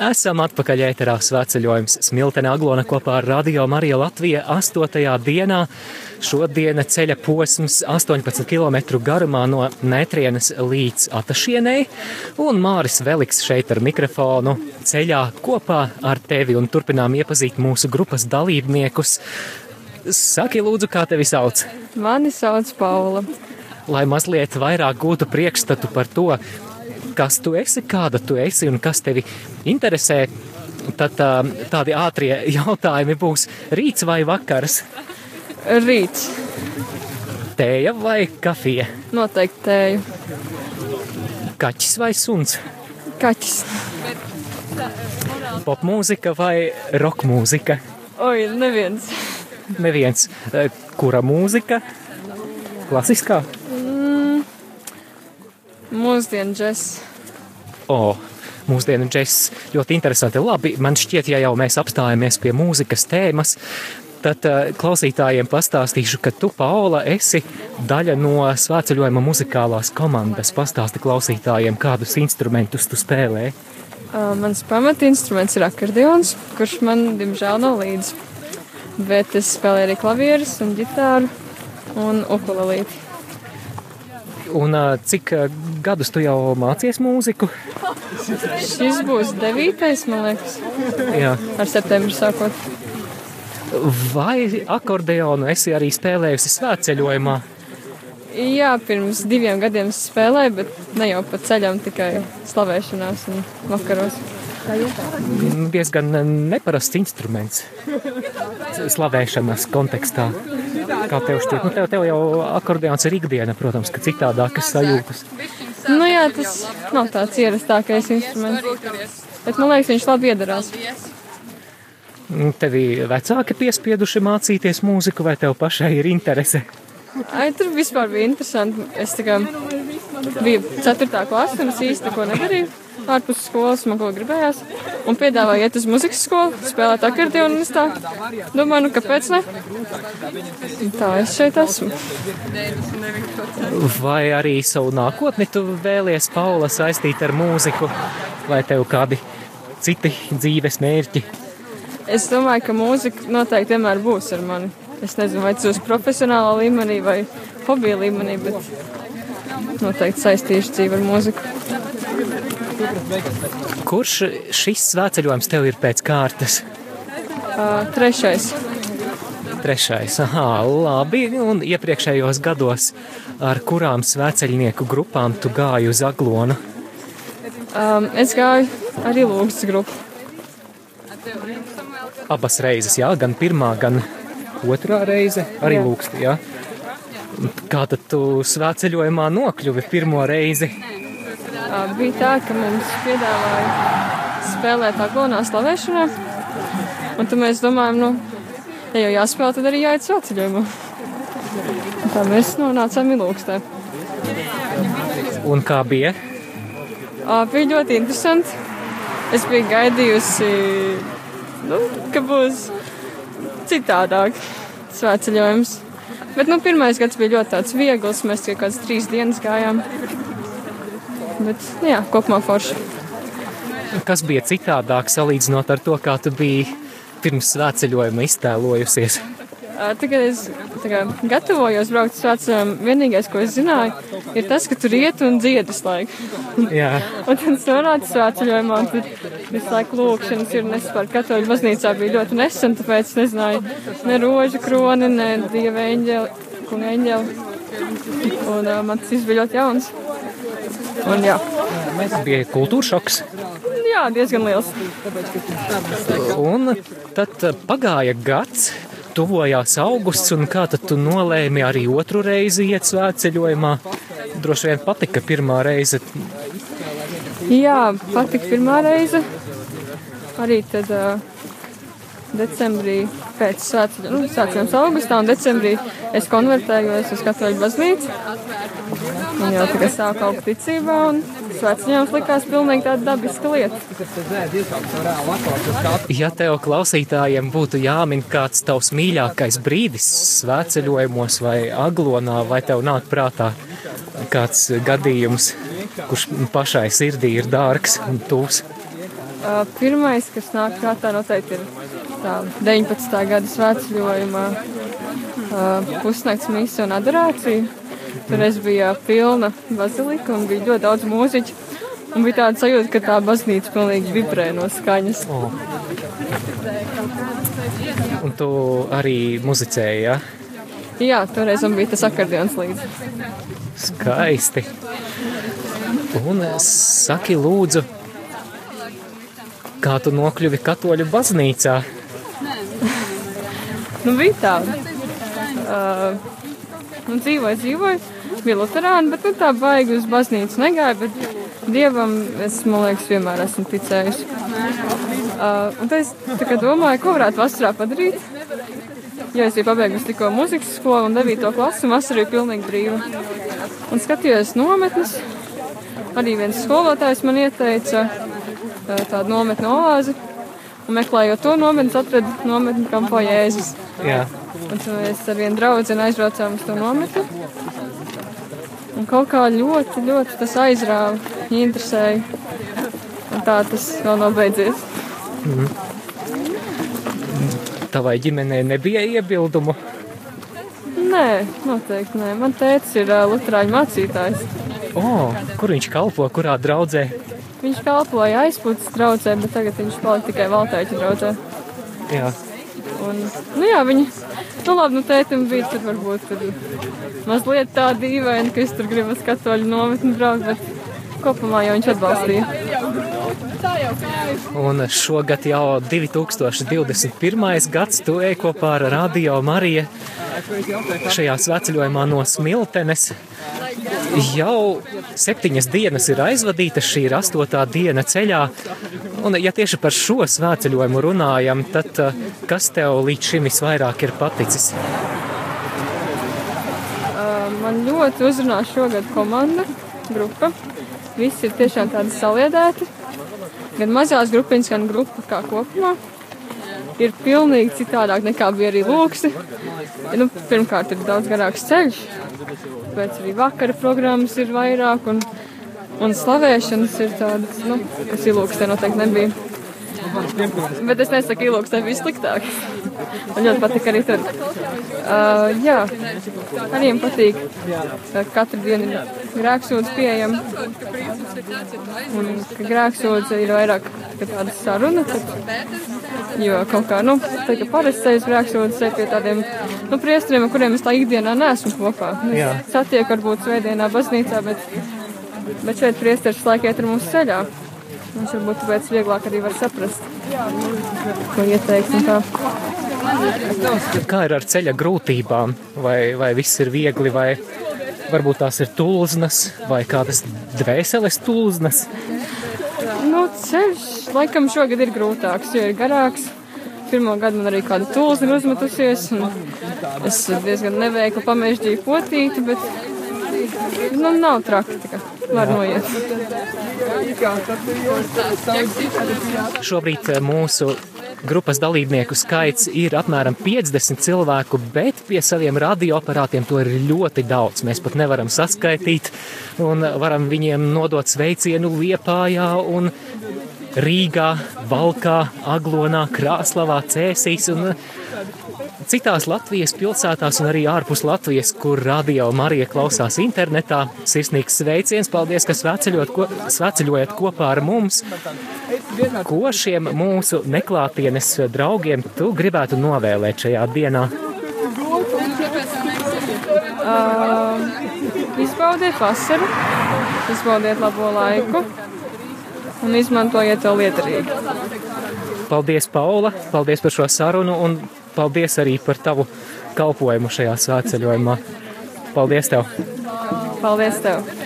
Esam atpakaļ ēterā svētceļojums Smiltenē Aglona kopā ar Radio Mariju Latviju 8. dienā. Šodiena ceļa posms 18 km garumā no Netrienas līdz Atašienei, un Māris Veliks šeit ar mikrofonu ceļā kopā ar tevi un turpinām iepazīt mūsu grupas dalībniekus. Saki, lūdzu, kā tevi sauc? Mani sauc Paula. Lai mazliet vairāk gūtu priekšstatu par to, kas tu esi, kāda tu esi un kas tevi interesē, tad tā, tādi ātrie jautājumi būs rīts vai vakars? Rīts. Tēja vai kafija? Noteikti tēju. Kaķis vai suns? Kaķis. Popmūzika vai rokmūzika? Oi, neviens. Neviens. Kura mūzika? Klasiskā? Mūsdienu džeks. O, oh, mūsdienu džeks ļoti interesanti. Labi, man šķiet, ja jau mēs apstājamies pie mūzikas tēmas, tad uh, klausītājiem pastāstīšu, ka tu, Paula, esi daļa no svētceļojuma muzikālās komandas. Pastāsti klausītājiem, kādus instrumentus tu spēlē. Uh, mans pamatinstruments ir akordeons, kurš man, diemžēl, nav līdzi. Bet es spēlēju arī klavierus un ģitāru un ukulelīti. Un cik gadus tu jau mācies mūziku? Šis būs devītais, man liekas. Jā. Ar septembri sākot. Vai akordeonu esi arī spēlējusi svētceļojumā? Jā, pirms diviem gadiem spēlēju, bet ne jau pa ceļam, tikai slavēšanās un vakaros. Diezgan neparasts instruments slavēšanas kontekstā. Kā tev šķiet? Nu, tev, tev jau akordeons ir ikdiena, protams, ka citādākas sajūtas. Nu jā, tas nav tāds ierastākais instruments, bet man liekas, viņš labi iedarās. Tevi vecāki piespieduši mācīties mūziku, vai tev pašai ir interese? Ai, tur vispār bija interesanti. Es tikai biju 4. klasē, un es īsti neko nedarīju. Ārpus skolas man ko gribējās. Un piedāvāja iet uz muzikas skolu, spēlēt akordionu, un tā domāju, nu kāpēc ne? Tā es šeit esmu. Vai arī savu nākotni tu vēlies, Paula, saistīt ar mūziku, vai tev kādi citi dzīves mērķi? Es domāju, ka mūzika noteikti vienmēr būs ar mani. Es nezinu, vai tas būs profesionālā līmenī vai hobija līmenī, bet noteikti saistīšu dzīvi ar mūziku. Kurš šis svētceļojums tev ir pēc kārtas? Uh, trešais. Trešais, aha, labi. Un iepriekšējos gados ar kurām svētceļnieku grupām tu gāji uz Aglonu? Um, es gāju arī lūgas grupu. Abas reizes, jā, gan pirmā, gan otrā reize arī jā. Kā tad tu svētceļojumā nokļuvi pirmo reizi? Bija tā, ka mums piedāvāja spēlēt aglonā slavēšanā. Un tad mēs domājam, nu, ja jau jāspēlē, tad arī jāiet svētceļojumā. Tā mēs nonācām ilūkstē. Un kā bija? Uh, bija ļoti interesanti. Es biju gaidījusi nu, ka būs citādāk svētceļojums. Bet nu, pirmais gads bija ļoti viegls. Mēs tikai kādas trīs dienas gājām. Bet, nu, jā, kopumā forši. Kas bija citādāk salīdzinot ar to, kā tu biji pirms svētceļojuma iztēlojusies? Tagad es kā, gatavojos braukt uz svētceļojumu. Vienīgais, ko es zināju, ir tas, ka tur iet un dziedas laiku. Jā. un tad es nonācu svētceļojumā, un tad visu laiku lūkšanas ir nespēr. Katoļu baznīcā bija ļoti nesen, tāpēc nezināju ne rožu kroni, ne dieva eņģeli, kunga eņģeli. Un uh, man tas viss bija ļoti jauns. Un jā. Bija kultūra šoks. Jā, diezgan liels. Un tad pagāja gads tuvojās augusts, un kā tad tu nolēmi arī otru reizi iet svētceļojumā? Droši vien patika pirmā reize. Jā, patika pirmā reize. Arī tad uh, decembrī pēc svētceļa, nu, sākums augustā un decembrī es konvertējos uz katoļu baznīcu. Un jau tikai sāku augt ticībā un svētceļojums likās pilnīgi tāda dabiska lieta. Ja tev klausītājiem būtu jāmin kāds tavs mīļākais brīdis svētceļojumos vai aglonā, vai tev nāk prātā kāds gadījums, kurš pašai sirdī ir dārgs un tūs? Pirmais, kas nāk prātā, noteikti ir tā 19. gada svētceļojuma uh, pusnakts misija un adorācija. Tur es biju pilna bazilika un bija ļoti daudz mūziķu. Un bija tāda sajūta, ka tā baznīca pilnīgi vibrē no skaņas. Oh. Un tu arī muzicēji, ja? Jā, toreiz man bija tas akordeons līdzi. Skaisti. Un saki lūdzu, kā tu nokļuvi katoļu baznīcā? nu, bija tā. Uh, nu, dzīvoju, dzīvoju, bija luterāni, bet nu, tā baigi uz baznīcu negāju, bet Dievam es, man liekas, vienmēr esmu ticējusi. Uh, un tad es domāju, ko varētu vasarā padarīt. Jo es biju pabeigusi tikko muzikas skolu un 9. klasi, un vasarā bija pilnīgi brīva. Un skatījos nometnes. Arī viens skolotājs man ieteica tādu nometni oāzi. Un meklējot to nometni, atradu nometni kampo Jēzus. Jā. Un tad mēs ar vienu draugu aizbraucām uz to nometni. Un kaut kā ļoti, ļoti tas aizrāva, interesēja. Un tā tas vēl nav beidzies. Mm. Tavai ģimenei nebija iebildumu? Nē, noteikti nē. Man tēvs ir uh, Lutāņu mācītājs. Oh, kur viņš kalpo, kurā draudzē? Viņš kalpoja aizpūtas draudzē, bet tagad viņš palika tikai Valtaiķa draudzē. Jā. Un, nu jā, viņi, nu labi, nu tētim bija tur varbūt tur mazliet tā dīvaini, ka es tur gribu uz katoļu nometni braukt, bet kopumā jau viņš atbalstīja. Un šogad jau 2021. gads tu ej kopā ar Radio Mariju šajā sveceļojumā no Smiltenes. Jau septiņas dienas ir aizvadītas, šī ir astotā diena ceļā. Un, ja tieši par šo svētceļojumu runājam, tad eh, kas tev līdz šim visvairāk ir paticis? Man ļoti uzrunā šogad komanda, grupa. Visi ir tiešām tādi saliedēti. Gan mazās grupiņas, gan grupa kā kopumā ir pilnīgi citādāk nekā bija arī lūksi. Nu, pirmkārt, ir daudz garāks ceļš, pēc arī vakara programmas ir vairāk, un, un slavēšanas ir tādas, nu, kas ilūkstē noteikti nebija. Bet es nesaku, ilūkstē bija sliktāk. Man ļoti patīk arī tur. Uh, jā, arī man patīk. Katru dienu ir grēksūdz pieejama. Un ka grēksūdze ir vairāk tāda saruna. Tad, jo kaut kā, nu, tā kā parasti sejas grēksūdze sēž pie tādiem, nu, priestriem, ar kuriem es tā ikdienā neesmu kopā. Es satieku varbūt svētdienā baznīcā, bet, bet šeit priesteris laikiet ar mums ceļā. Viņš varbūt tāpēc vieglāk arī var saprast, ko ieteikt. Kā ir ar ceļa grūtībām? Vai, vai viss ir viegli, vai varbūt tās ir tulznas, vai kādas dvēseles tulznas? Nu, ceļš laikam šogad ir grūtāks, jo ir garāks. Pirmā gada man arī kāda tulzna ir uzmetusies, un es diezgan neveikli pamežģīju potīti, bet nu, nav traki, tā kā var noiet. Šobrīd eh, mūsu grupas dalībnieku skaits ir apmēram 50 cilvēku, bet pie saviem radioaparātiem to ir ļoti daudz. Mēs pat nevaram saskaitīt un varam viņiem nodot sveicienu Liepājā un Rīgā, Valkā, Aglonā, Krāslavā, Cēsīs un citās Latvijas pilsētās un arī ārpus Latvijas, kur radio Marija klausās internetā. Sirsnīgs sveiciens, paldies, ka ko, sveceļojat kopā ar mums. Ko šiem mūsu neklātienes draugiem tu gribētu novēlēt šajā dienā? Uh, izbaudiet vasaru, izbaudiet labo laiku un izmantojiet to lietarīgi. Paldies, Paula! Paldies par šo sarunu un paldies arī par tavu kalpojumu šajā svētceļojumā. Paldies tev! Paldies tev!